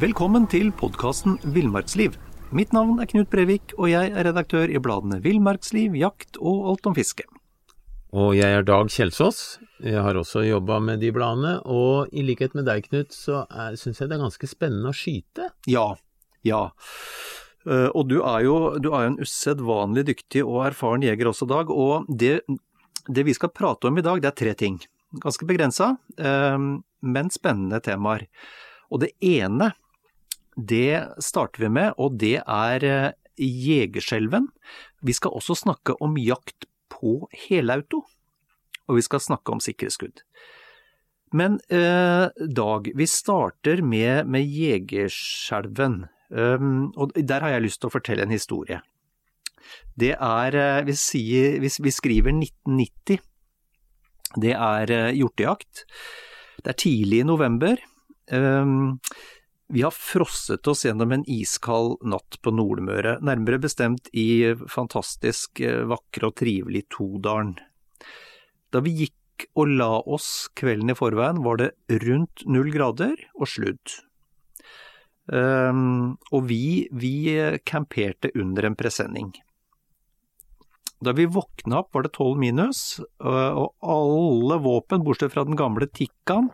Velkommen til podkasten Villmarksliv. Mitt navn er Knut Brevik, og jeg er redaktør i bladene Villmarksliv, Jakt og Alt om fiske. Og jeg er Dag Kjelsås. Jeg har også jobba med de bladene, og i likhet med deg, Knut, så syns jeg det er ganske spennende å skyte. Ja, ja. Uh, og du er jo du er en usedvanlig dyktig og erfaren jeger også, Dag. Og det, det, vi skal prate om i dag, det er tre ting. Ganske begrensa, uh, men spennende temaer. Og det ene, det starter vi med, og det er uh, jegerskjelven. Vi skal også snakke om jakt på helauto, og vi skal snakke om sikkerhetsskudd. Men Dag, vi starter med, med jegerskjelven. Um, og der har jeg lyst til å fortelle en historie. Det er Vi, sier, vi, vi skriver 1990. Det er uh, hjortejakt. Det er tidlig i november. Um, vi har frosset oss gjennom en iskald natt på Nordmøre, nærmere bestemt i fantastisk vakre og trivelig Todalen. Da vi gikk og la oss kvelden i forveien, var det rundt null grader og sludd. Um, og vi, vi camperte under en presenning. Da vi våkna opp var det tolv minus, og alle våpen, bortsett fra den gamle Tikkan,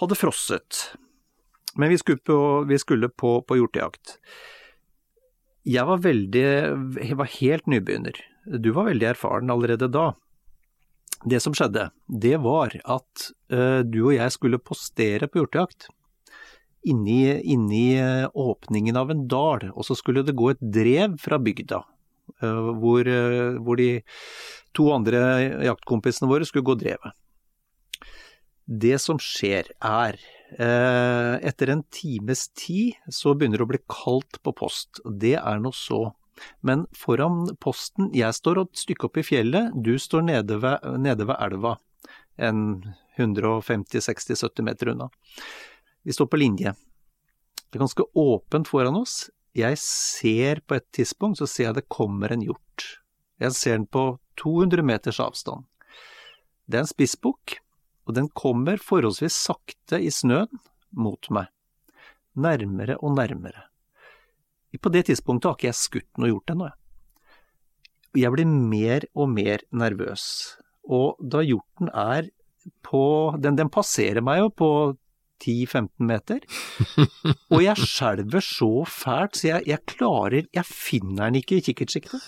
hadde frosset. Men vi skulle på, vi skulle på, på hjortejakt. Jeg var veldig Jeg var helt nybegynner. Du var veldig erfaren allerede da. Det som skjedde, det var at uh, du og jeg skulle postere på hjortejakt inni, inni eh, åpningen av en dal, og så skulle det gå et drev fra bygda. Eh, hvor, eh, hvor de to andre jaktkompisene våre skulle gå drevet. Det som skjer er, etter en times tid så begynner det å bli kaldt på post. Det er nå så. Men foran posten, jeg står et stykke opp i fjellet, du står nede ved, nede ved elva. En 150-60-70 meter unna. Vi står på linje. Det er ganske åpent foran oss. Jeg ser på et tidspunkt, så ser jeg det kommer en hjort. Jeg ser den på 200 meters avstand. Det er en spissbukk, og den kommer forholdsvis sakte i snøen mot meg. Nærmere og nærmere. På det tidspunktet har ikke jeg skutt noe hjort ennå, jeg. Blir mer og mer nervøs. Og da hjorten er på den passerer meg jo på 10-15 meter. Og jeg skjelver så fælt, så jeg, jeg, klarer Jeg finner den ikke i kikkertsiktet.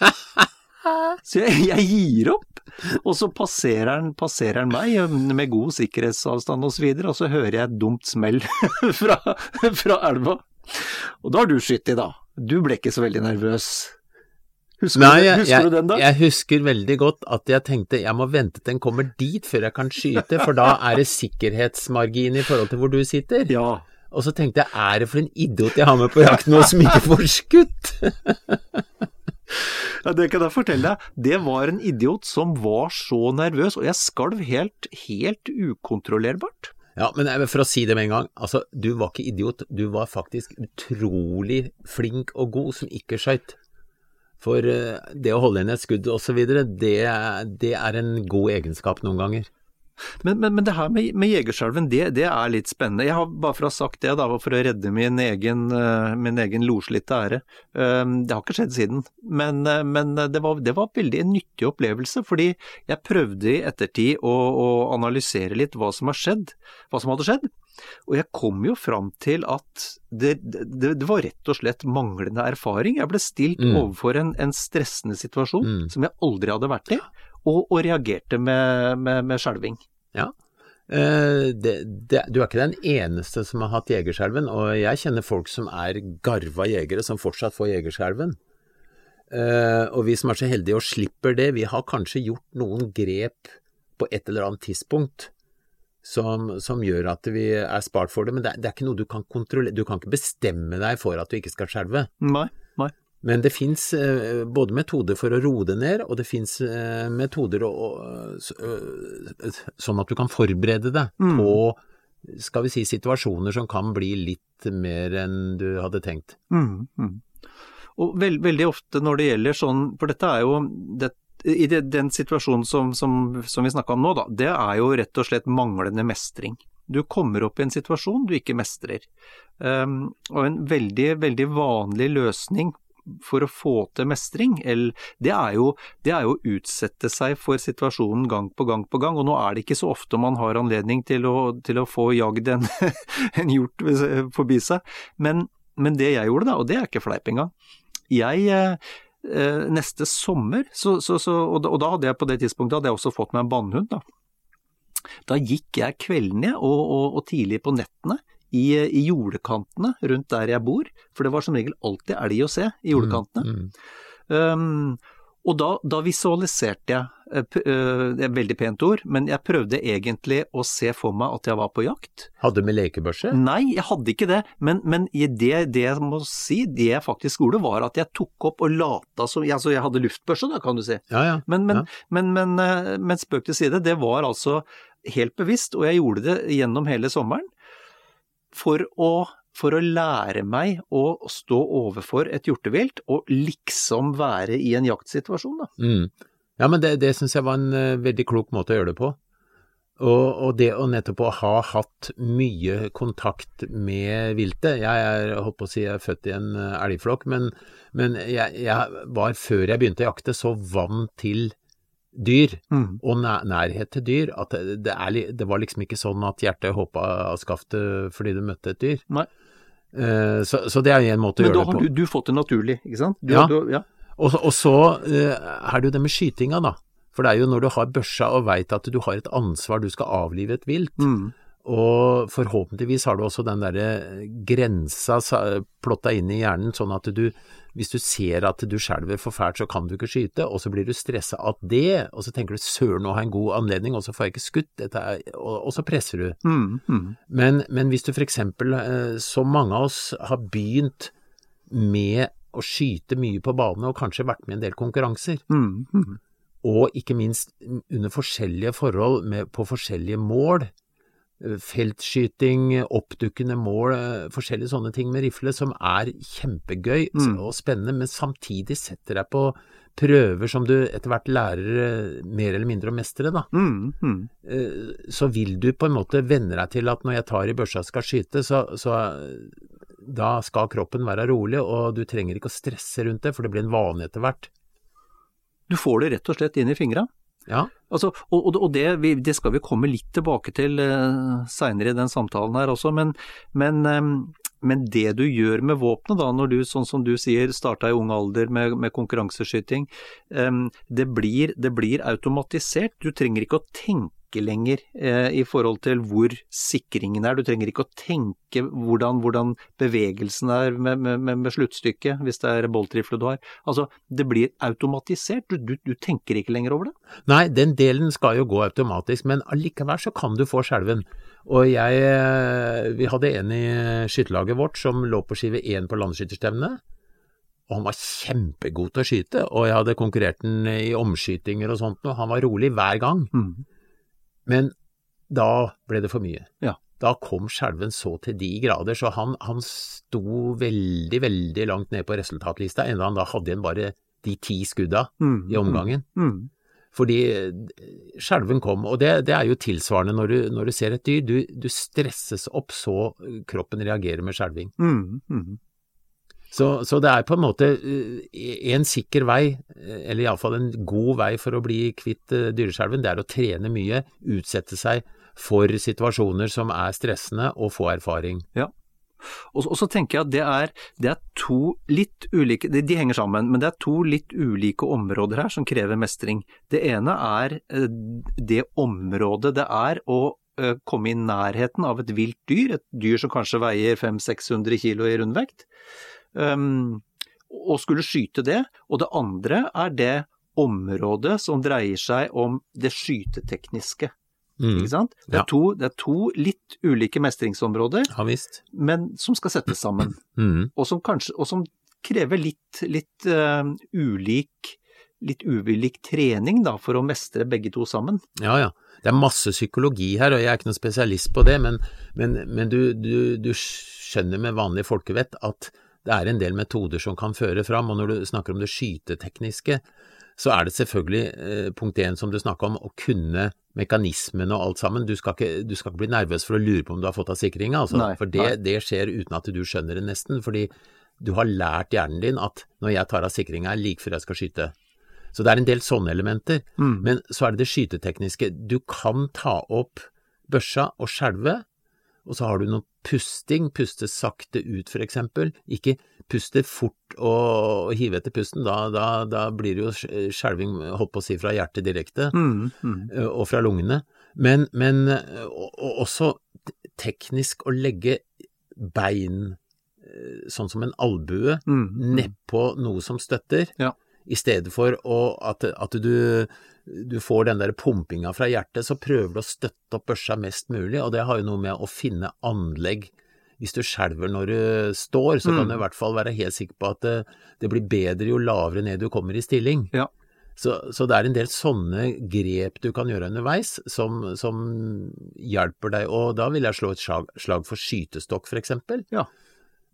Så jeg, jeg, gir opp, og så passerer den, passerer den meg med god sikkerhetsavstand osv., og, så og så hører jeg et dumt smell fra, fra elva. Og da har du skutt i, da. Du ble ikke så veldig nervøs. Husker, Nei, jeg, husker jeg, du den da? Jeg husker veldig godt at jeg tenkte jeg må vente til den kommer dit før jeg kan skyte, for da er det sikkerhetsmargin i forhold til hvor du sitter. Ja. Og så tenkte jeg er det for en idiot jeg har med på jakt nå som ikke får skutt? ja, det kan jeg fortelle deg. Det var en idiot som var så nervøs, og jeg skalv helt, helt ukontrollerbart. Ja, men for å si det med en gang, altså, du var ikke idiot, du var faktisk utrolig flink og god som ikke skøyt. For eh, det å holde igjen et skudd osv., det, det er en god egenskap noen ganger. Men, men, men, det her med, med Jegerskjelven, det, det, er litt spennende. Jeg har bare for å ha sagt det, da, for å redde min egen, uh, min egen loslitte ære. Uh, det har ikke skjedd siden, men, uh, men det, var, det, var, veldig en nyttig opplevelse. Fordi jeg prøvde i ettertid å, å analysere litt hva som har skjedd, hva som hadde skjedd. Og jeg kom jo fram til at det, det, det, var rett og slett manglende erfaring. Jeg ble stilt mm. overfor en, en, stressende situasjon mm. som jeg aldri hadde vært i og, og reagerte med, med, med skjelving. Ja. Uh, det, det, du er ikke den eneste som har hatt jegerskjelven, og jeg kjenner folk som er garva jegere som fortsatt får jegerskjelven. Uh, og vi som er så heldige og slipper det, vi har kanskje gjort noen grep på et eller annet tidspunkt som, som gjør at vi er spart for det, men det, det, er ikke noe du kan kontrollere. Du kan ikke bestemme deg for at du ikke skal skjelve. Nei, nei. Men det fins eh, både metoder for å roe det ned, og det fins eh, metoder å, eh, sånn at du kan forberede deg mm. på skal vi si situasjoner som kan bli litt mer enn du hadde tenkt. Mm, mm. Og veld, veldig ofte når det gjelder sånn, for dette er jo det, i den situasjonen som, som, som vi snakka om nå, da, det er jo rett og slett manglende mestring. Du kommer opp i en situasjon du ikke mestrer. Um, og en veldig, veldig vanlig løsning for å få til mestring, det er, jo, det er jo å utsette seg for situasjonen gang på gang på gang. Og nå er det ikke så ofte man har anledning til å, til å få jagd en, en hjort forbi seg. Men, men, det jeg gjorde da, og det er ikke fleip engang Jeg eh, neste sommer, så, så, så, og, da, og, da, hadde jeg på det tidspunktet hadde jeg også fått meg en bannhund. Da. da gikk jeg kveldene og, og, og tidlig på nettene i, i, jordekantene rundt der jeg bor, for det var som regel alltid elg å se i jordekantene. Mm, mm. Um, og da, da, visualiserte jeg, det er et veldig pent ord, men jeg prøvde egentlig å se for meg at jeg var på jakt. Hadde du med lekebørse? Nei, jeg hadde ikke det. Men, men det, det, jeg må si, det jeg faktisk gjorde, var at jeg tok opp og lata som Altså, jeg hadde luftbørse, da, kan du si. Ja, ja. Men, men, ja. men, men, uh, men spøk til side, det var altså helt bevisst, og jeg gjorde det gjennom hele sommeren for å, for å lære meg å stå overfor et hjortevilt og liksom være i en jaktsituasjon, da. Mm. Ja, men det, det syns jeg var en uh, veldig klok måte å gjøre det på. Og, og, det å nettopp å ha hatt mye kontakt med viltet Jeg er, holdt på å si, jeg er født i en uh, elgflokk, men, men jeg, jeg, var før jeg begynte å jakte så vant til dyr, mm. og nærhet til dyr, at det, det, er, det, var liksom ikke sånn at hjertet hoppa av skaftet fordi du møtte et dyr. Nei. Uh, så, så, det er en måte å gjøre det på. Men da har du, du, fått det naturlig, ikke sant? Du, ja. Du, ja. Og, og, så uh, er det jo det med skytinga, da. For det er jo når du har børsa og veit at du har et ansvar, du skal avlive et vilt. Mm. Og forhåpentligvis har du også den derre grensa plotta inn i hjernen, sånn at du hvis du ser at du skjelver for fælt, så kan du ikke skyte, og så blir du stressa av det, og så tenker du søren, nå har jeg en god anledning, og så får jeg ikke skutt, er, og, og, så presser du. Mm, mm. Men, men, hvis du for eksempel, så som mange av oss har begynt med å skyte mye på bane, og kanskje vært med i en del konkurranser, mm, mm. og ikke minst under forskjellige forhold med, på forskjellige mål, feltskyting, oppdukkende mål, eh, forskjellige sånne ting med rifle som er kjempegøy mm. og spennende, men samtidig setter deg på prøver som du etter hvert lærer eh, mer eller mindre å mestre, da. Mm, mm. Eh, så vil du på en måte venne deg til at når jeg tar i børsa og skal skyte, så, så da skal kroppen være rolig, og du trenger ikke å stresse rundt det, for det blir en vane etter hvert. Du får det rett og slett inn i fingra? Ja. Altså, og, og det, det, skal vi komme litt tilbake til uh, seinere i den samtalen her også, men, men, um, men, det du gjør med våpenet da, når du, sånn som du sier, starta i ung alder med, med konkurranseskyting, um, det, blir, det blir automatisert. Du trenger ikke å tenke lenger eh, i forhold til hvor sikringen er. Du trenger ikke å tenke hvordan, hvordan bevegelsen er med, med, med, sluttstykket, hvis det er boltrifle du har. Altså, det blir automatisert. Du, du, du, tenker ikke lenger over det. Nei, den delen skal jo gå automatisk, men allikevel så kan du få skjelven. Og jeg, eh, vi hadde en i skytterlaget vårt som lå på skive én på landsskytterstevnet. Og han var kjempegod til å skyte, og jeg hadde konkurrert den i omskytinger og sånt, og han var rolig hver gang. Mm. Men da ble det for mye. Ja. Da kom skjelven så til de grader, så han, han sto veldig, veldig langt ned på resultatlista, enda han da hadde igjen bare de ti skudda mm, i omgangen. Mm, mm. Fordi skjelven kom, og det, det er jo tilsvarende når du, når du ser et dyr. Du, du, stresses opp så kroppen reagerer med skjelving. Mm, mm. Så, så, det er på en måte en sikker vei, eller iallfall en god vei for å bli kvitt dyreskjelven, det er å trene mye, utsette seg for situasjoner som er stressende, og få erfaring. Ja. Og, og, så tenker jeg at det er, det er to litt ulike de, de, henger sammen, men det er to litt ulike områder her som krever mestring. Det ene er eh, det området det er å uh, komme i nærheten av et vilt dyr, et dyr som kanskje veier 500-600 kilo i rundvekt, um, og skulle skyte det. Og det andre er det området som dreier seg om det skytetekniske. Mm. Ikke sant? Det er, ja. to, det er, to, litt ulike mestringsområder, ja, men som skal settes sammen. Mm. Og, som kanskje, og, som krever litt, litt uh, ulik litt ulik trening da, for å mestre begge to sammen. Ja, ja. Det er masse psykologi her, og jeg er ikke noen spesialist på det, men, men, men du, du, du, skjønner med vanlig folkevett at det er en del metoder som kan føre fram, og når du snakker om det skytetekniske, så er det selvfølgelig eh, punkt én som du snakka om, å kunne mekanismene og alt sammen. Du skal, ikke, du skal, ikke, bli nervøs for å lure på om du har fått av sikringa, altså. for det, det, skjer uten at du skjønner det nesten. fordi du har lært hjernen din at når jeg tar av sikringa, er like før jeg skal skyte. Så det er en del sånne elementer. Mm. Men så er det det skytetekniske. Du kan ta opp børsa og skjelve, og så har du noe pusting, puste sakte ut for eksempel. Ikke puste fort og, hive etter pusten, da, da, da, blir det jo skjelving, holdt på å si, fra hjertet direkte, mm, mm. og fra lungene. Men, men og, og også teknisk å legge bein sånn som en albue mm, nedpå noe som støtter, ja. i stedet for å, at, at du du får den der pumpinga fra hjertet, så prøver du å støtte opp børsa mest mulig, og det har jo noe med å finne anlegg. Hvis du skjelver når du står, så mm. kan du i hvert fall være helt sikker på at det, det, blir bedre jo lavere ned du kommer i stilling. Ja. Så, så, det er en del sånne grep du kan gjøre underveis som, som hjelper deg, og da vil jeg slå et slag, slag for skytestokk, for eksempel. Ja.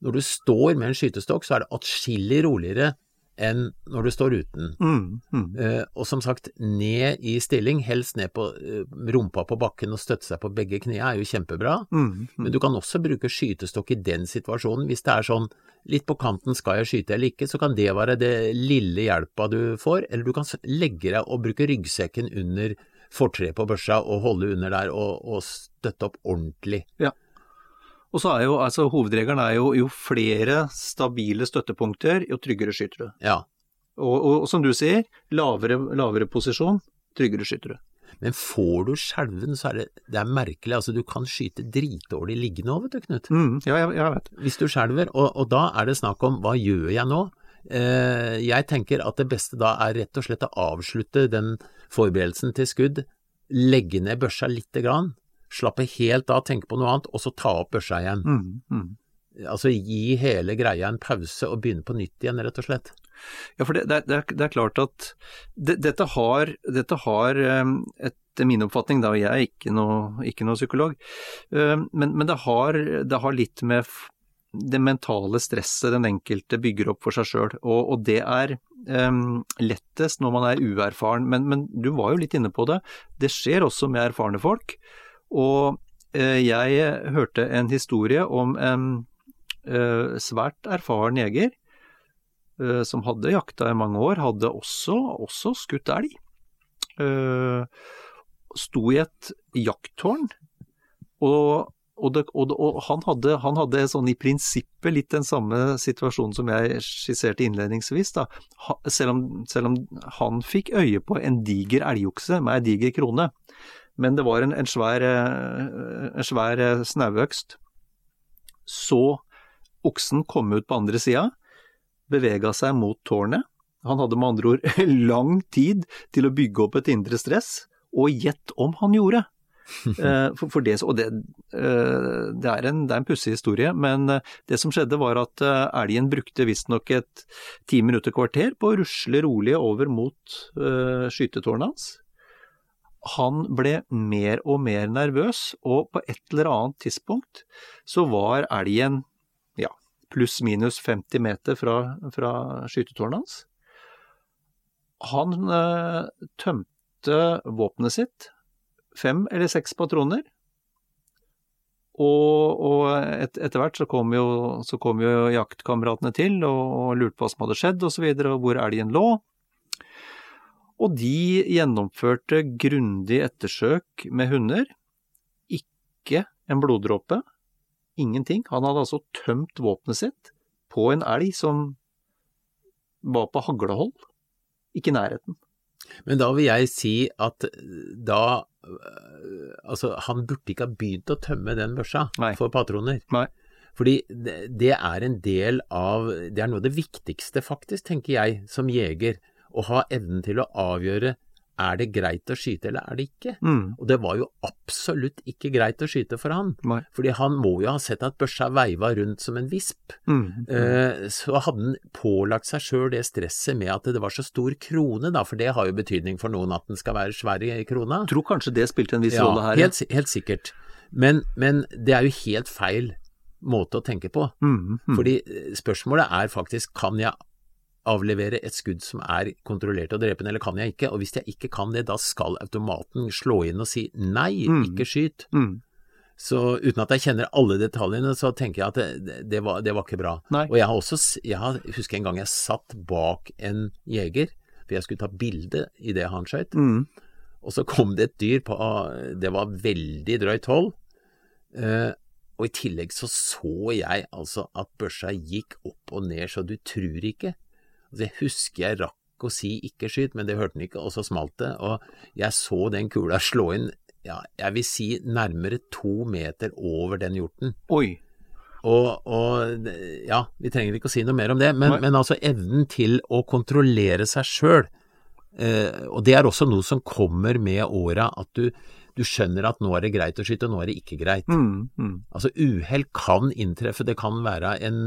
Når du står med en skytestokk, så er det atskillig roligere enn når du står uten. Mm, mm. Uh, og som sagt, ned i stilling, helst ned på uh, rumpa på bakken og støtte seg på begge knærne, er jo kjempebra. Mm, mm, Men du kan også bruke skytestokk i den situasjonen. Hvis det er sånn litt på kanten, skal jeg skyte eller ikke, så kan det være det lille hjelpa du får. Eller du kan legge deg og bruke ryggsekken under fortreet på børsa og holde under der og, og støtte opp ordentlig. Ja. Og så er jo altså hovedregelen er jo jo flere stabile støttepunkter, jo tryggere skyter du. Ja. Og, og, og, som du sier, lavere, lavere posisjon, tryggere skyter du. Men får du skjelven, så er det, det er merkelig. Altså, du kan skyte dritdårlig liggende òg, vet du, Knut. Mm, ja, jeg, jeg, vet. Hvis du skjelver. Og, og, da er det snakk om hva gjør jeg nå? Eh, jeg tenker at det beste da er rett og slett å avslutte den forberedelsen til skudd, legge ned børsa lite grann, slappe helt av, tenke på noe annet, og så ta opp børsa igjen. Mm, mm. Altså gi hele greia en pause og begynne på nytt igjen, rett og slett. Ja, for det, det, er, det er, klart at det, dette har, dette har ehm, etter min oppfatning, da, og jeg er ikke noe, ikke noe psykolog, ehm, men, men det, har, det, har, litt med det mentale stresset den enkelte bygger opp for seg sjøl, og, og, det er um, lettest når man er uerfaren. Men, men, du var jo litt inne på det, det skjer også med erfarne folk. Og eh, jeg hørte en historie om en eh, svært erfaren jeger eh, som hadde jakta i mange år, hadde også, også skutt elg. Sto i et jakttårn, og, og, det, og, og han, hadde, han, hadde, sånn i prinsippet litt den samme situasjonen som jeg skisserte innledningsvis. Da. Selv, om, selv om han fikk øye på en diger elgokse med ei diger krone, men det var en, en svær, eh, en svær eh, snauøkst. Så oksen kom ut på andre sida, bevega seg mot tårnet. Han hadde med andre ord lang tid til å bygge opp et indre stress, og gjett om han gjorde. Eh, for, for det, og det, det, er en, det er en pussig historie, men det som skjedde var at elgen brukte visstnok et ti minutter kvarter på å rusle rolig over mot skytetårnet hans han ble mer og mer nervøs, og på et eller annet tidspunkt så var elgen ja, pluss-minus 50 meter fra, fra skytetårnet hans. Han eh, tømte våpenet sitt, fem eller seks patroner. Og, og et, etter hvert så kom, jo, så jo jaktkameratene til og, og lurte på hva som hadde skjedd osv., og, så videre, og hvor elgen lå. Og de gjennomførte grundig ettersøk med hunder. Ikke en bloddråpe. Ingenting. Han hadde altså tømt våpenet sitt på en elg som var på haglehold. Ikke i nærheten. Men da vil jeg si at da Altså, han burde ikke ha begynt å tømme den børsa Nei. for patroner. Nei. Fordi det, er en del av Det er noe av det viktigste, faktisk, tenker jeg, som jeger. Å ha evnen til å avgjøre er det greit å skyte eller er det ikke. Mm. Og det var jo absolutt ikke greit å skyte for han. Nei. Fordi han må jo ha sett at børsa veiva rundt som en visp. Mm. Eh, Så hadde han pålagt seg sjøl det stresset med at det var så stor krone, da, for det har jo betydning for noen at den skal være svær i krona. Jeg tror kanskje det spilte en viss Ja, rolle her. helt, helt sikkert. Men, men det er jo helt feil måte å tenke på. Mm, mm. Fordi eh, spørsmålet er faktisk kan jeg avlevere et skudd som er kontrollert og drepen, eller kan jeg ikke? Og hvis jeg ikke kan det, da skal automaten slå inn og si nei, Mm. ikke skyt. Mm. Så uten at jeg kjenner alle detaljene, så tenker jeg at det, det, var, det var ikke bra. Nei. Og jeg har også, jeg har, husker en gang jeg satt bak en jeger, for jeg skulle ta bilde idet han skøyt. Mm. Og så kom det et dyr på Det var veldig drøyt hold. Eh, og i tillegg så så jeg altså at børsa gikk opp og ned, så du tror ikke. Altså jeg husker jeg rakk å si ikke skyt, men det hørte den ikke, og så smalt det. Og jeg så den kula slå inn, ja, jeg vil si nærmere to meter over den hjorten. Oi. Og, og ja, vi trenger ikke å si noe mer om det, men, men altså evnen til å kontrollere seg sjøl, eh, og det er også noe som kommer med åra, at du, du skjønner at nå er det greit å skyte, nå er det ikke greit. Mm. Mm. Altså uhell kan inntreffe, det kan være en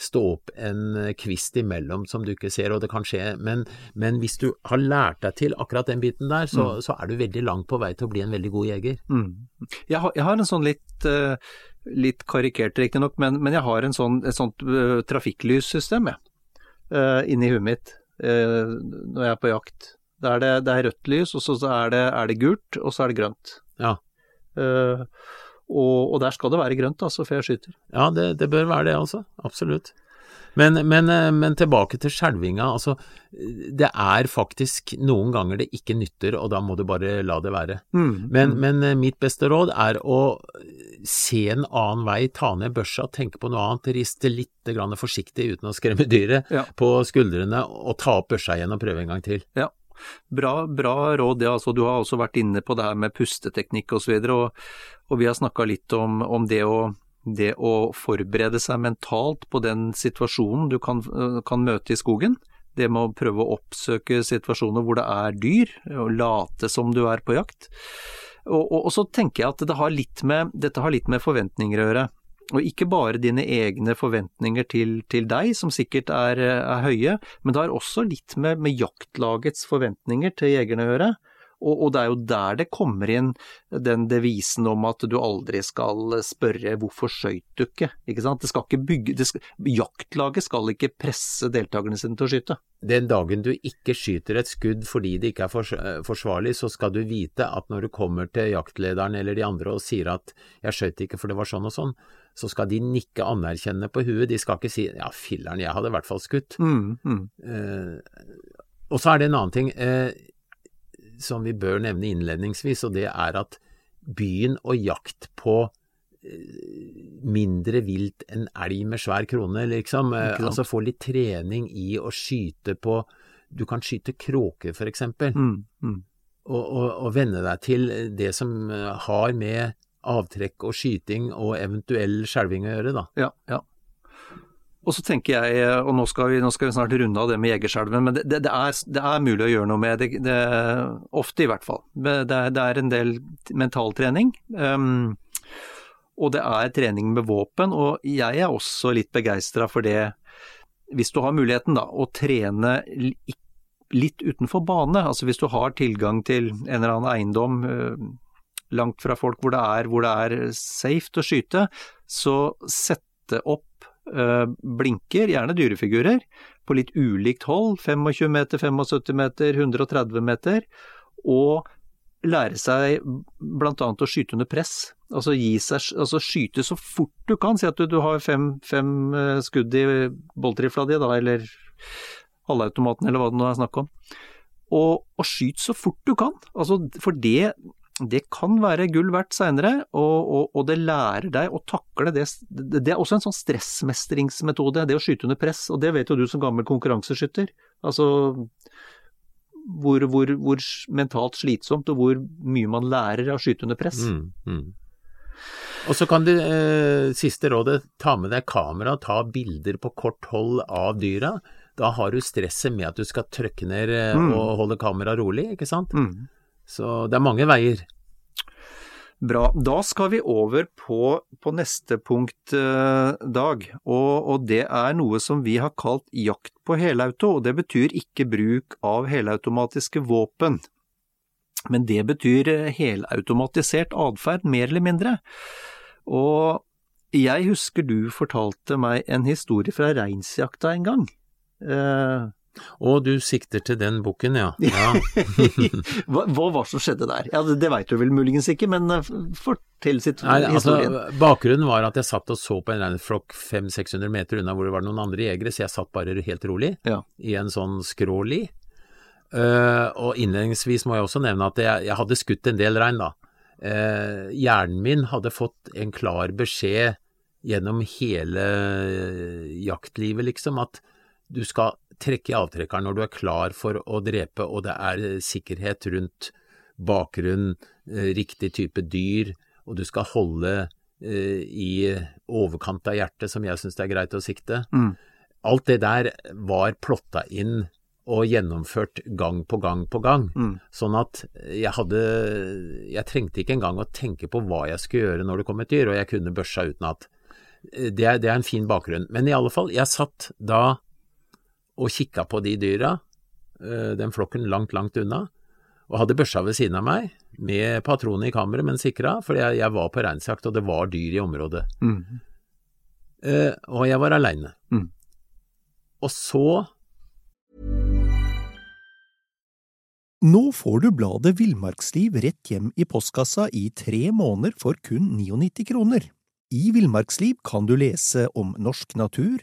stå opp en kvist imellom som du ikke ser, og det kan skje, men, men hvis du har lært deg til akkurat den biten der, så, så er du veldig langt på vei til å bli en veldig god jeger. Mm. Jeg, har, jeg har en sånn litt, uh, litt karikert riktignok, men, men jeg har en sånn, et sånt uh, trafikklyssystem jeg, uh, inni huet mitt uh, når jeg er på jakt. Da er det, det er rødt lys, og så er det, er det gult, og så er det grønt. Ja. Uh, og, og der skal det være grønt, altså, før jeg skyter. Ja, det, det bør være det, altså. Absolutt. Men, men, eh, men tilbake til skjelvinga. Altså, det er faktisk noen ganger det ikke nytter, og da må du bare la det være. Mm. Men, men eh, mitt beste råd er å se en annen vei, ta ned børsa, tenke på noe annet, riste litt grann forsiktig uten å skremme dyret Ja. på skuldrene, og ta opp børsa igjen og prøve en gang til. Ja. Bra, bra råd, det. Altså, du har også vært inne på det her med pusteteknikk osv., og, og, og vi har snakka litt om, om det, å, det å forberede seg mentalt på den situasjonen du kan, kan møte i skogen. Det med å prøve å oppsøke situasjoner hvor det er dyr, og late som du er på jakt. Og, og, og så tenker jeg at det har med, dette har litt med forventninger å gjøre. Og ikke bare dine egne forventninger til, til deg, som sikkert er, er, høye, men det har også litt med, med jaktlagets forventninger til jegerne å gjøre. Og, og, det er jo der det kommer inn den devisen om at du aldri skal spørre hvorfor skøyt du ikke, ikke sant. Det skal ikke bygge, det skal, jaktlaget skal ikke presse deltakerne sine til å skyte. Den dagen du ikke skyter et skudd fordi det ikke er fors forsvarlig, så skal du vite at når du kommer til jaktlederen eller de andre og sier at jeg skjøt ikke for det var sånn og sånn, så skal de nikke anerkjennende på huet. De skal ikke si ja, filleren, jeg hadde i hvert fall skutt. Mm, mm. Eh, og så er det en annen ting eh, som vi bør nevne innledningsvis, og det er at byen og jakt på eh, mindre vilt enn elg med svær krone, liksom. Eh, altså få litt trening i å skyte på Du kan skyte kråker, for eksempel, Mm, mm. og, og, og venne deg til det som eh, har med avtrekk og skyting og eventuell skjelving å gjøre, da. Ja, ja. Og så tenker jeg, og nå skal vi, nå skal vi snart runde av det med jegerskjelven, men det, det, er, det er mulig å gjøre noe med det, det ofte i hvert fall. Det er, det er en del mentaltrening. Um, og det er trening med våpen, og jeg er også litt begeistra for det, hvis du har muligheten da, å trene litt utenfor bane. Altså hvis du har tilgang til en eller annen eiendom eh, langt fra folk hvor det er, hvor det er safe å skyte, så sette opp eh, blinker, gjerne dyrefigurer, på litt ulikt hold, 25 meter, 75 meter, 130 meter, og lære seg bl.a. å skyte under press. Altså, seg, altså skyte så fort du kan. Si at du, du har fem, fem eh, skudd i boltrifla di, da, eller halvautomaten, eller hva det nå er snakk om. Og, og skyt så fort du kan. Altså, for det, det kan være gull verdt seinere, og, og, og, det lærer deg å takle det. Det er også en sånn stressmestringsmetode, det å skyte under press. Og det vet jo du som gammel konkurranseskytter. Altså hvor, hvor, hvor, mentalt slitsomt og hvor mye man lærer av å skyte under press. Mm, mm. Og så kan du, eh, siste rådet, ta med deg kamera, ta bilder på kort hold av dyra. Da har du stresset med at du skal trykke ned eh, mm. og holde kameraet rolig, ikke sant. Mm. Så det er mange veier. Bra. Da skal vi over på, på neste punkt, eh, Dag. Og, og, det er noe som vi har kalt jakt på helauto. og Det betyr ikke bruk av helautomatiske våpen. Men det betyr eh, helautomatisert atferd, mer eller mindre. Og jeg husker du fortalte meg en historie fra reinsjakta en gang. Eh, og du sikter til den boken, ja. ja. hva, hva var som skjedde der? Ja, Det, det veit du vel muligens ikke, men uh, fortell sitt Nei, altså, Bakgrunnen var at jeg satt og så på en reinflokk 500-600 meter unna hvor det var noen andre jegere, så jeg satt bare helt rolig ja. i en sånn skråli. Uh, og innledningsvis må jeg også nevne at jeg, jeg hadde skutt en del rein, da. Uh, hjernen min hadde fått en klar beskjed gjennom hele jaktlivet, liksom, at du skal trekke i avtrekkeren når du er klar for å drepe, og det er sikkerhet rundt bakgrunn, eh, riktig type dyr, og du skal holde eh, i overkant av hjertet, som jeg syns det er greit å sikte. Mm. Alt det der var plotta inn og gjennomført gang på gang på gang. Mm. Sånn at jeg hadde Jeg trengte ikke engang å tenke på hva jeg skulle gjøre når det kom et dyr, og jeg kunne børsa uten at eh, det det er en fin bakgrunn. Men i alle fall, jeg satt da og kikka på de dyra, eh, den flokken langt, langt unna, og hadde børsa ved siden av meg med patroner i kammeret, men sikra, for jeg, jeg, var på reinsjakt, og det var dyr i området. Mm. Uh, og jeg var aleine. Mm. Og så Nå får du bladet Villmarksliv rett hjem i postkassa i tre måneder for kun 99 kroner. I Villmarksliv kan du lese om norsk natur,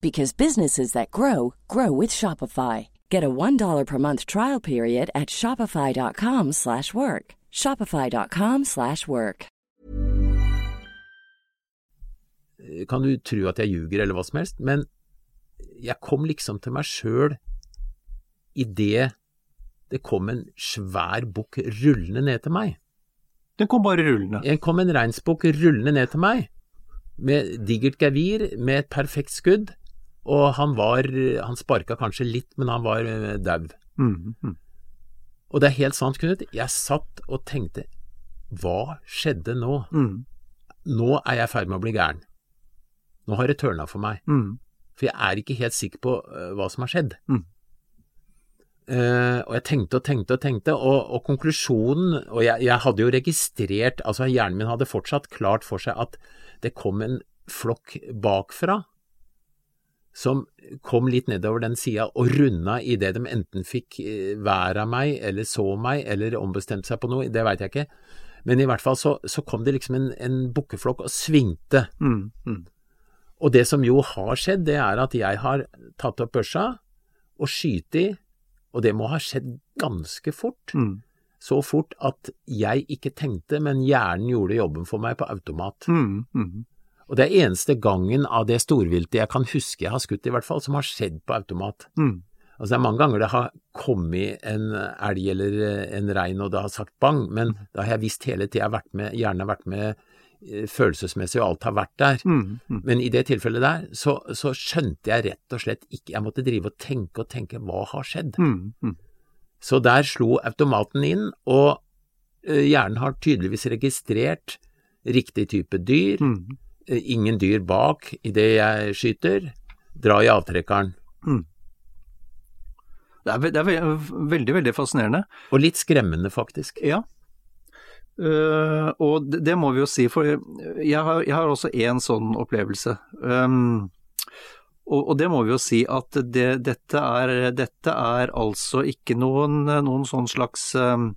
because businesses that grow grow with Shopify. Get a $1 per month trial period at Shopify.com slash work. Shopify.com slash work. Kan du tro at jeg ljuger eller hva som helst, men jeg kom liksom til meg sjøl idet det kom en svær bukk rullende ned til meg. Den kom bare rullende? Den kom en reinsbukk rullende ned til meg, med digert gevir, med et perfekt skudd. Og han var Han sparka kanskje litt, men han var eh, dau. Mm, -hmm. Og det er helt sant, Knut. Jeg satt og tenkte Hva skjedde nå? Mm. Nå er jeg i ferd med å bli gæren. Nå har det tørna for meg. Mm. For jeg er ikke helt sikker på uh, hva som har skjedd. Uh, og jeg tenkte og tenkte og tenkte, og, og konklusjonen Og jeg, jeg, hadde jo registrert Altså, hjernen min hadde fortsatt klart for seg at det kom en flokk bakfra som kom litt nedover den sida og runda idet de enten fikk eh, vær av meg, eller så meg, eller ombestemte seg på noe, det veit jeg ikke. Men i hvert fall så, så kom det liksom en, en bukkeflokk og svingte. Mm, mm. Og det som jo har skjedd, det er at jeg har tatt opp børsa og skutt i, og det må ha skjedd ganske fort. Mm. Så fort at jeg ikke tenkte, men hjernen gjorde jobben for meg på automat. Mm, mm. Og det er eneste gangen av det storviltet jeg kan huske jeg har skutt, i hvert fall, som har skjedd på automat. Mm. Altså Det er mange ganger det har kommet en elg eller en rein og det har sagt bang, men da har jeg visst hele tida gjerne vært med eh, følelsesmessig og alt har vært der. Mm. Mm. Men i det tilfellet der, så, så skjønte jeg rett og slett ikke Jeg måtte drive og tenke og tenke hva har skjedd? Mm. Mm. Så der slo automaten inn, og eh, hjernen har tydeligvis registrert riktig type dyr. Mm. Ingen dyr bak idet jeg skyter. Dra i avtrekkeren. Det er, det er veldig, veldig fascinerende. Og litt skremmende, faktisk. Ja. Uh, og det, det må vi jo si, for jeg har, jeg har også én sånn opplevelse. Um, og, og det må vi jo si at det, dette, er, dette er altså ikke noen, noen sånn slags um,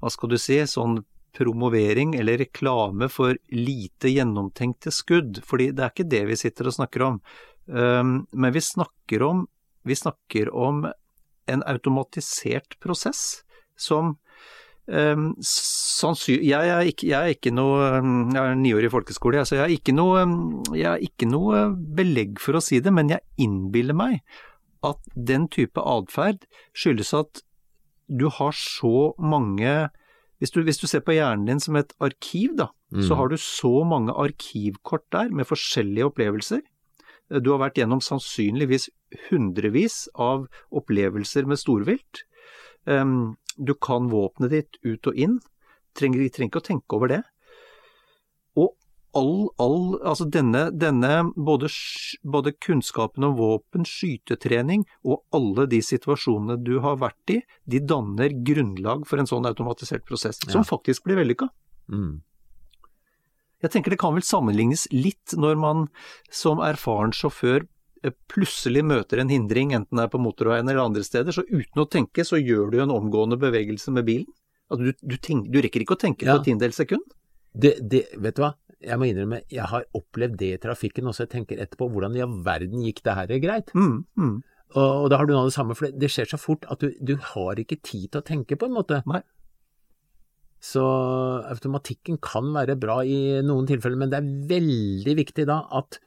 Hva skal du si? Sånn promovering eller reklame for lite gjennomtenkte skudd. fordi det er ikke det vi sitter og snakker om. Um, men vi snakker om, vi snakker om en automatisert prosess som Um, sannsyn- jeg, er ikke, jeg er ikke noe um, Jeg er niårig folkeskole, jeg, så jeg er, ikke noe, jeg er ikke noe belegg for å si det, men jeg innbiller meg at den type atferd skyldes at du har så mange hvis du, hvis du ser på hjernen din som et arkiv, da, så har du så mange arkivkort der med forskjellige opplevelser. Du har vært gjennom sannsynligvis hundrevis av opplevelser med storvilt. Um, du kan våpenet ditt ut og inn, trenger, trenger ikke å tenke over det. All, all altså denne, denne både, både kunnskapen om våpen, skytetrening og alle de situasjonene du har vært i, de danner grunnlag for en sånn automatisert prosess, som faktisk blir vellykka. Mm. Jeg tenker det kan vel sammenlignes litt når man som erfaren sjåfør eh, plutselig møter en hindring, enten det er på motorveien eller andre steder, så uten å tenke så gjør du en omgående bevegelse med bilen. Altså, du, du, tenk, du rekker ikke å tenke Ja. på et tiendedels sekund. Det, det, vet du hva, jeg må innrømme, jeg har opplevd det i trafikken også. Jeg tenker etterpå, hvordan i all verden gikk det her greit? Mm, mm. Og, og da har du noe av det samme, for det, skjer så fort at du, du har ikke tid til å tenke på en måte. Nei. Så automatikken kan være bra i noen tilfeller, men det er veldig viktig da at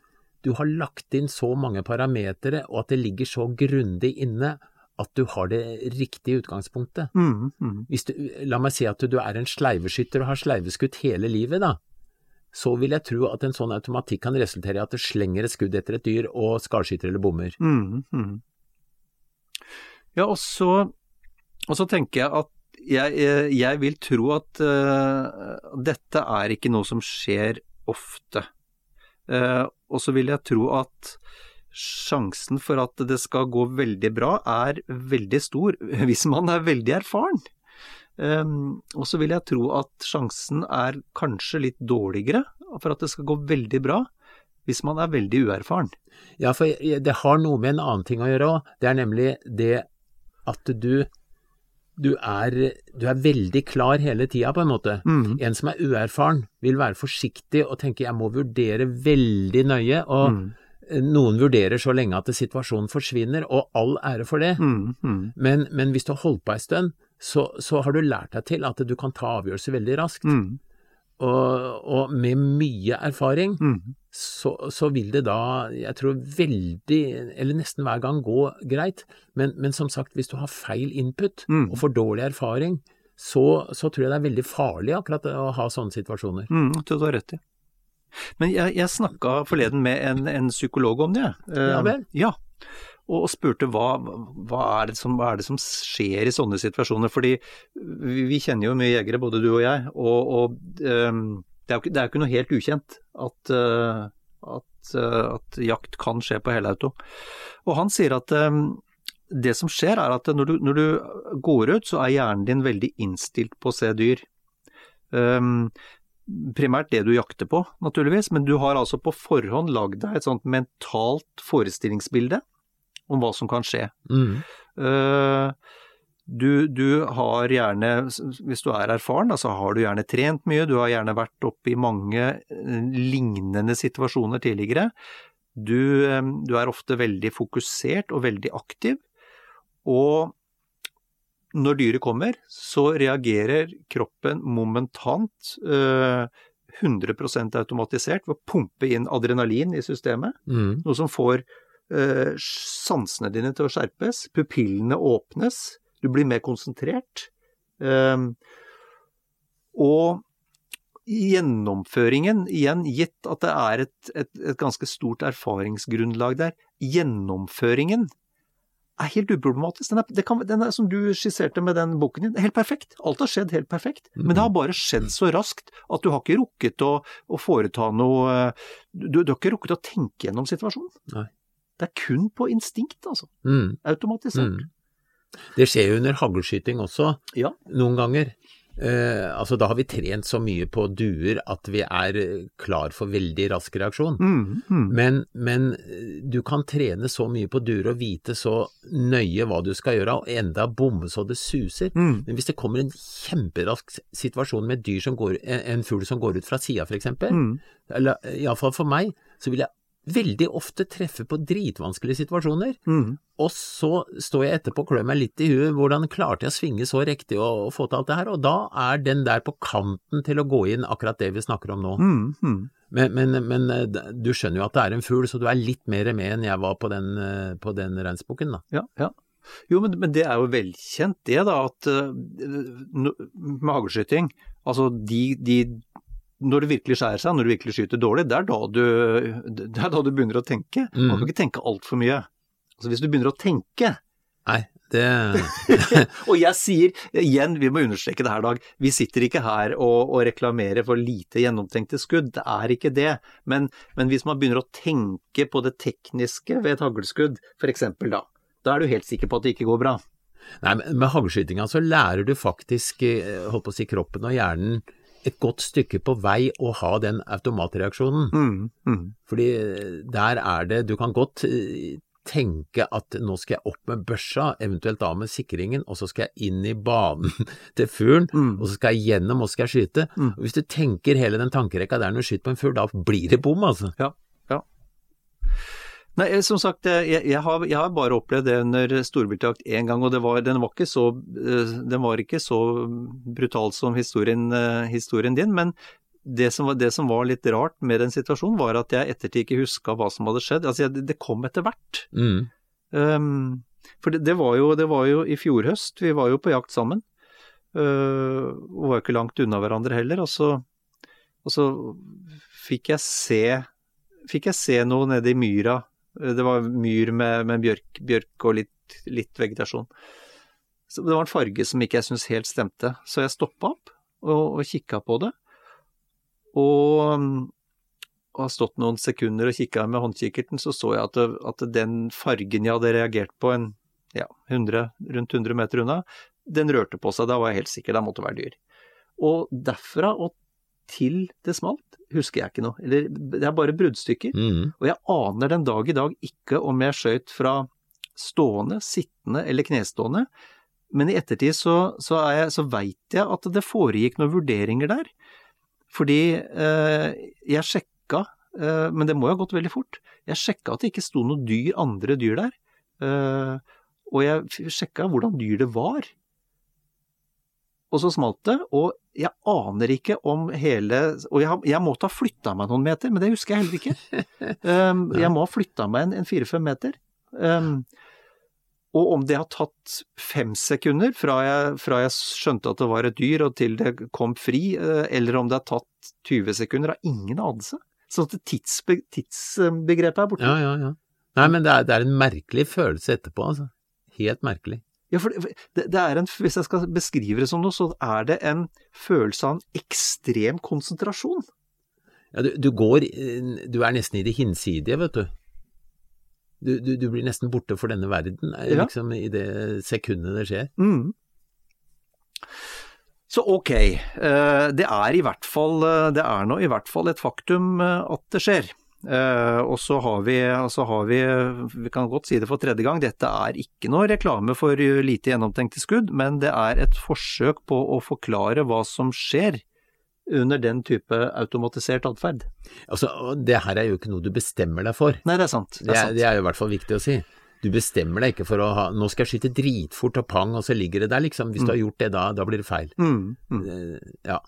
du har lagt inn så mange parametere, og at det ligger så grundig inne at du har det riktige utgangspunktet. Mm, mm. Hvis du, la meg si at du er en sleiveskytter og har sleiveskutt hele livet, da. Så vil jeg tro at en sånn automatikk kan resultere i at det slenger et skudd etter et dyr og skarskyter eller bommer. Mm, mm. Ja, og så, og så tenker jeg at jeg, eh, jeg vil tro at uh, dette er ikke noe som skjer ofte. Uh, og så vil jeg tro at sjansen for at det skal gå veldig bra, er veldig stor hvis man er veldig erfaren. Um, og så vil jeg tro at sjansen er kanskje litt dårligere for at det skal gå veldig bra hvis man er veldig uerfaren. Ja, for det har noe med en annen ting å gjøre òg. Det er nemlig det at du, du, er, du er veldig klar hele tida, på en måte. Mm. En som er uerfaren, vil være forsiktig og tenke jeg må vurdere veldig nøye. og Mm. Noen vurderer så lenge at situasjonen forsvinner, og all ære for det. Mm. Men, men hvis du har holdt på ei stund, så, så har du lært deg til at du kan ta avgjørelser veldig raskt. Mm. Og, og med mye erfaring, Mm. så, så vil det da, jeg tror veldig, eller nesten hver gang, gå greit. Men, men som sagt, hvis du har feil input Mm. og for dårlig erfaring, så, så tror jeg det er veldig farlig akkurat å ha sånne situasjoner. Mm, tror du har rett i. Men jeg, jeg snakka forleden med en, en psykolog om det. Uh, Ja vel? Ja, og, spurte hva, hva, er som, hva er det som skjer i sånne situasjoner. Fordi vi, vi kjenner jo mye jegere, både du og jeg, og, og um, det, er jo ikke, ikke noe helt ukjent at, uh, at, uh, at jakt kan skje på helauto. Og han sier at um, det som skjer er at når du, når du går ut, så er hjernen din veldig innstilt på å se dyr. Um, primært det du jakter på, naturligvis, men du har altså på forhånd lagd deg et sånt mentalt forestillingsbilde om hva som kan skje. Mm. Eh, du, du har gjerne, hvis du er erfaren, så har du gjerne trent mye, du har gjerne vært oppe i mange eh, lignende situasjoner tidligere. Du, eh, du er ofte veldig fokusert og veldig aktiv, og når dyret kommer, så reagerer kroppen momentant. øh, 100 automatisert ved å pumpe inn adrenalin i systemet, Mm. noe som får sansene dine til å skjerpes, pupillene åpnes, du blir mer konsentrert. Ehm, og gjennomføringen, igjen gitt at det er et, et, et ganske stort erfaringsgrunnlag der, gjennomføringen er helt uproblematisk. Den er, det kan, den er som du skisserte med den boken din, helt perfekt. Alt har skjedd helt perfekt. Men det har bare skjedd så raskt at du har ikke rukket å, å foreta noe eh, du, du har ikke rukket å tenke gjennom situasjonen. Nei. Det er kun på instinkt, altså. Mm. Automatisert. Mm. Det skjer jo under haglskyting også, Ja. noen ganger. Eh, altså Da har vi trent så mye på duer at vi er eh, klar for veldig rask reaksjon. Mm, mm. Men, men eh, du kan trene så mye på duer og vite så nøye hva du skal gjøre, og enda bomme så det suser. Mm. Men hvis det kommer en kjemperask situasjon med et dyr som går, en, en fugl som går ut fra sida f.eks., Mm. eller iallfall for meg, så vil jeg veldig ofte treffer på dritvanskelige situasjoner. Mm. Og så står jeg etterpå og klør meg litt i huet, hvordan klarte jeg å svinge så riktig og, og få til alt det her? Og da er den der på kanten til å gå inn akkurat det vi snakker om nå. Mm. Mm. Men, men, men eh, du skjønner jo at det er en fugl, så du er litt mer med enn jeg var på den, eh, på den regnsboken, da. Ja, ja. Jo, men, men det er jo velkjent det, da, at uh, med Altså, de, de Når det virkelig skjærer seg, når du virkelig skyter dårlig, det er da du, er da du begynner å tenke. Man Mm. kan ikke tenke altfor mye. Altså, hvis du begynner å tenke Nei, det Og jeg sier igjen, vi må understreke det her, Dag, vi sitter ikke her og, og reklamerer for lite gjennomtenkte skudd, det er ikke det. Men, men hvis man begynner å tenke på det tekniske ved et haglskudd, f.eks. da, da er du helt sikker på at det ikke går bra. Nei, men med haglskytinga så lærer du faktisk, eh, holdt på å si, kroppen og hjernen et godt stykke på vei å ha den automatreaksjonen. Mm, mm. Fordi eh, der er det Du kan godt eh, tenke at nå skal jeg opp med børsa, eventuelt av med sikringen, og så skal jeg inn i banen til fuglen, Mm. og så skal jeg gjennom og så skal jeg skyte. Mm. Hvis du tenker hele den tankerekka der når du skyter på en fugl, da blir det bom, altså. Ja, ja. Nei, eh, som sagt, eh, jeg, jeg, har, jeg har bare opplevd det under storbiltjakt én gang, og det var, den, var ikke så, eh, den var ikke så brutal som historien, historien din. Men det som, var, det som var litt rart med den situasjonen, var at jeg ettertid ikke huska hva som hadde skjedd. Altså, jeg, det kom etter hvert. Mm. Um, for det, det, var jo, det var jo i fjor høst, vi var jo på jakt sammen. Uh, og var jo ikke langt unna hverandre heller. Og så, og så fikk jeg se fikk jeg se noe nede i myra. Uh, Det var myr med, med bjørk, bjørk og litt, litt vegetasjon. Så det var en farge som ikke jeg syntes helt stemte. Så jeg stoppa opp og, og kikka på det. Og og har stått noen sekunder og kikka med håndkikkerten, så så jeg at, det, at den fargen jeg hadde reagert på en ja, 100, rundt 100 meter unna, den rørte på seg. Da var jeg helt sikker, det måtte være dyr. Og derfra og til det smalt, husker jeg ikke noe. Eller det er bare bruddstykker. Mm. Og jeg aner den dag i dag ikke om jeg skjøt fra stående, sittende eller knestående. Men i ettertid så, så, jeg- så veit jeg at det foregikk noen vurderinger der. Fordi eh, jeg sjekka, eh, men det må jo ha gått veldig fort, jeg sjekka at det ikke sto noen dyr, andre dyr der. Eh, og jeg sjekka hvordan dyr det var. Og så smalt det, og jeg aner ikke om hele Og jeg, jeg måtte ha flytta meg noen meter, men det husker jeg heller ikke. Um, jeg må ha flytta meg en, en fire-fem meter. Um, og om det har tatt fem sekunder fra jeg, fra jeg skjønte at det var et dyr og til det kom fri, eh, eller om det har tatt 20 sekunder, har ingen anelse. Sånn at tidsbe, tidsbegrepet er borte. Ja, ja, ja. Nei, men det er, det er en merkelig følelse etterpå, altså. Helt merkelig. Ja, for det, det er en, hvis jeg skal beskrive det som noe, så er det en følelse av en ekstrem konsentrasjon. Ja, du, du går eh, Du er nesten i det hinsidige, vet du. Du, du, du blir nesten borte for denne verden, liksom, Ja. i det sekundet det skjer. Mm. Så ok, eh, det er i hvert fall eh, Det er nå i hvert fall et faktum eh, at det skjer. Eh, og så har vi, så har vi Vi kan godt si det for tredje gang, dette er ikke noe reklame for lite gjennomtenkte skudd, men det er et forsøk på å forklare hva som skjer under den type automatisert atferd. Altså, det her er jo ikke noe du bestemmer deg for. Nei, det er sant. Det Det er er, sant. det er jo i hvert fall viktig å si. Du bestemmer deg ikke for å ha Nå skal jeg skyte dritfort og pang, og så ligger det der, liksom. Hvis du har gjort det da, da blir det feil. Mm, mm. Eh, Ja.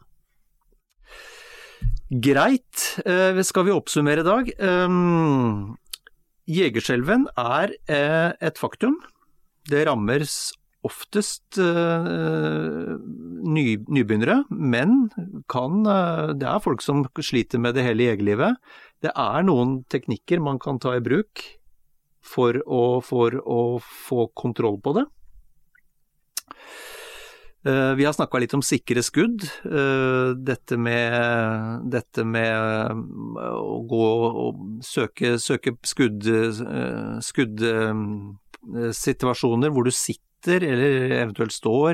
Greit, eh, skal vi oppsummere i dag? Um, Jegerskjelven er eh, et faktum. Det rammer oftest eh, nybegynnere, men kan, eh, det er folk som sliter med det hele jegerlivet. Det er noen teknikker man kan ta i bruk for å, for å få kontroll på det. Eh, Vi har snakka litt om sikre skudd. Eh, Dette med, dette med eh, å gå og søke, søke skudd, skuddsituasjoner hvor du sitter eller eventuelt står.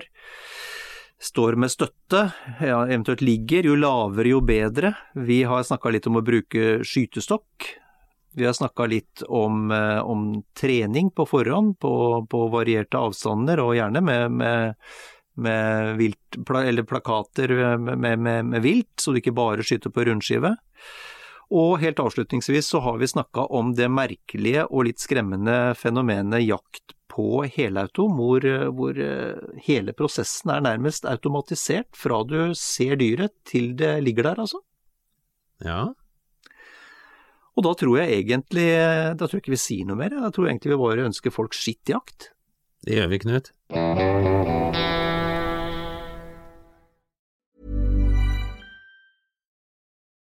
Står med støtte, ja, eventuelt ligger. Jo lavere, jo bedre. Vi har snakka litt om å bruke skytestokk. Vi har snakka litt om, om trening på forhånd, på, på varierte avstander, og gjerne med, med med vilt, eller plakater med, med, med, med vilt, så du ikke bare skyter på rundskive. Og helt avslutningsvis så har vi snakka om det merkelige og litt skremmende fenomenet jakt på helauto, hvor, hvor eh, hele prosessen er nærmest automatisert fra du ser dyret til det ligger der, altså. Ja. Og da tror jeg egentlig Da tror jeg ikke vi sier noe mer, jeg tror egentlig vi bare ønsker folk skittjakt. Det gjør vi, Knut.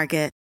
Market.